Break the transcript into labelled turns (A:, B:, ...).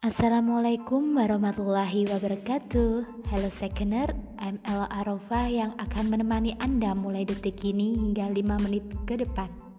A: Assalamualaikum warahmatullahi wabarakatuh. Hello Seconder, I'm Ella Arofah yang akan menemani Anda mulai detik ini hingga 5 menit ke depan.